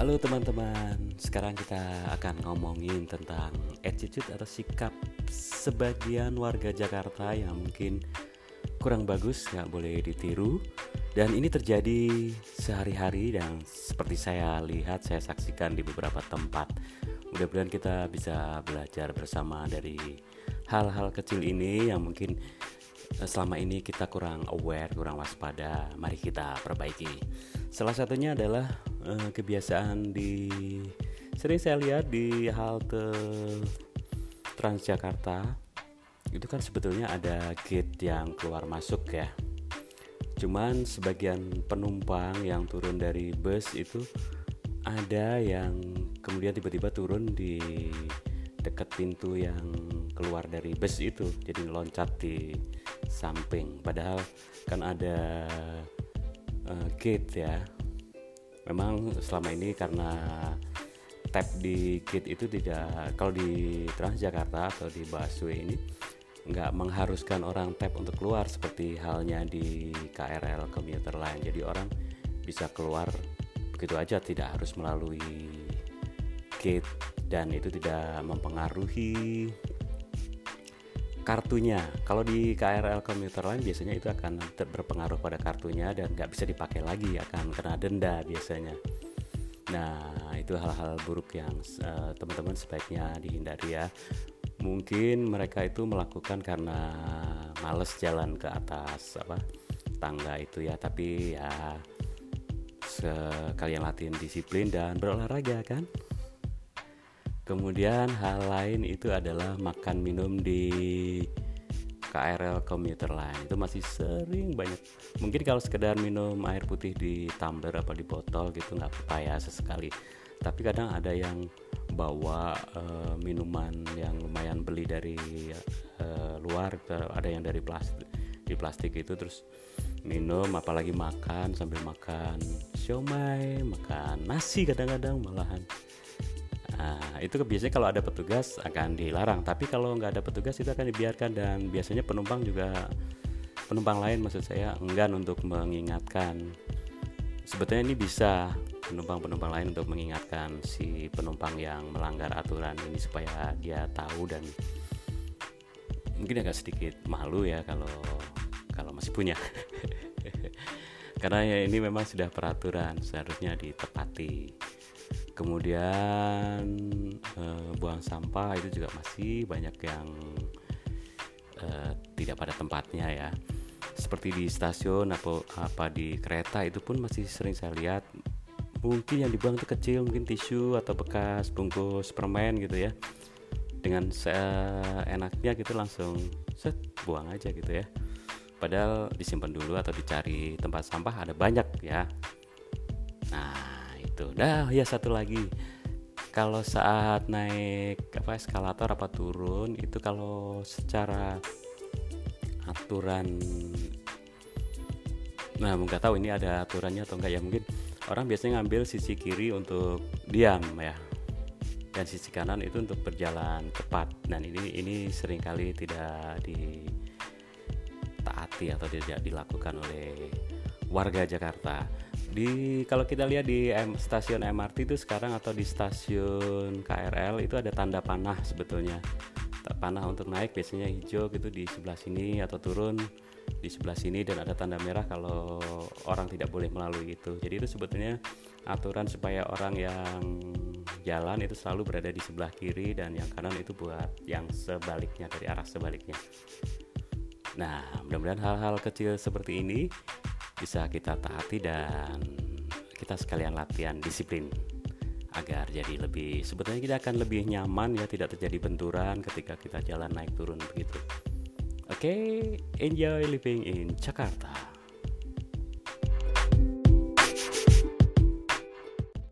Halo teman-teman, sekarang kita akan ngomongin tentang attitude atau sikap sebagian warga Jakarta yang mungkin kurang bagus, nggak boleh ditiru. Dan ini terjadi sehari-hari dan seperti saya lihat, saya saksikan di beberapa tempat. Mudah-mudahan kita bisa belajar bersama dari hal-hal kecil ini yang mungkin eh, selama ini kita kurang aware, kurang waspada. Mari kita perbaiki. Salah satunya adalah uh, kebiasaan di sering saya lihat di halte Transjakarta itu kan sebetulnya ada gate yang keluar masuk ya. Cuman sebagian penumpang yang turun dari bus itu ada yang kemudian tiba-tiba turun di dekat pintu yang keluar dari bus itu jadi loncat di samping. Padahal kan ada uh, gate ya memang selama ini karena tap di gate itu tidak kalau di Transjakarta atau di busway ini nggak mengharuskan orang tap untuk keluar seperti halnya di KRL komuter lain jadi orang bisa keluar begitu aja tidak harus melalui gate dan itu tidak mempengaruhi kartunya. Kalau di KRL komuter lain biasanya itu akan berpengaruh pada kartunya dan nggak bisa dipakai lagi akan kena denda biasanya. Nah itu hal-hal buruk yang uh, teman-teman sebaiknya dihindari ya. Mungkin mereka itu melakukan karena males jalan ke atas apa tangga itu ya. Tapi ya sekalian latihan disiplin dan berolahraga kan kemudian hal lain itu adalah makan minum di KRL komuter lain itu masih sering banyak. Mungkin kalau sekedar minum air putih di tumbler apa di botol gitu nggak apa-apa ya sesekali. Tapi kadang ada yang bawa uh, minuman yang lumayan beli dari uh, luar ada yang dari plastik di plastik itu terus minum apalagi makan sambil makan siomay makan nasi kadang-kadang malahan nah itu biasanya kalau ada petugas akan dilarang. Tapi kalau nggak ada petugas itu akan dibiarkan. Dan biasanya penumpang juga penumpang lain maksud saya enggan untuk mengingatkan. Sebetulnya ini bisa penumpang-penumpang lain untuk mengingatkan si penumpang yang melanggar aturan ini supaya dia tahu dan mungkin agak sedikit malu ya kalau kalau masih punya. Karena ya ini memang sudah peraturan seharusnya ditepati kemudian eh, buang sampah itu juga masih banyak yang eh, tidak pada tempatnya ya. Seperti di stasiun apa apa di kereta itu pun masih sering saya lihat. Mungkin yang dibuang itu kecil mungkin tisu atau bekas bungkus permen gitu ya. Dengan seenaknya gitu langsung set buang aja gitu ya. Padahal disimpan dulu atau dicari tempat sampah ada banyak ya. Nah itu dah ya satu lagi. Kalau saat naik apa eskalator apa turun itu kalau secara aturan nah nggak tahu ini ada aturannya atau enggak ya mungkin orang biasanya ngambil sisi kiri untuk diam ya. Dan sisi kanan itu untuk berjalan cepat. Dan ini ini sering kali tidak ditaati atau tidak dilakukan oleh warga Jakarta di kalau kita lihat di M, stasiun MRT itu sekarang atau di stasiun KRL itu ada tanda panah sebetulnya panah untuk naik biasanya hijau gitu di sebelah sini atau turun di sebelah sini dan ada tanda merah kalau orang tidak boleh melalui itu. Jadi itu sebetulnya aturan supaya orang yang jalan itu selalu berada di sebelah kiri dan yang kanan itu buat yang sebaliknya dari arah sebaliknya. Nah, mudah-mudahan hal-hal kecil seperti ini bisa kita taati dan kita sekalian latihan disiplin agar jadi lebih sebetulnya kita akan lebih nyaman ya tidak terjadi benturan ketika kita jalan naik turun begitu. Okay, enjoy living in Jakarta.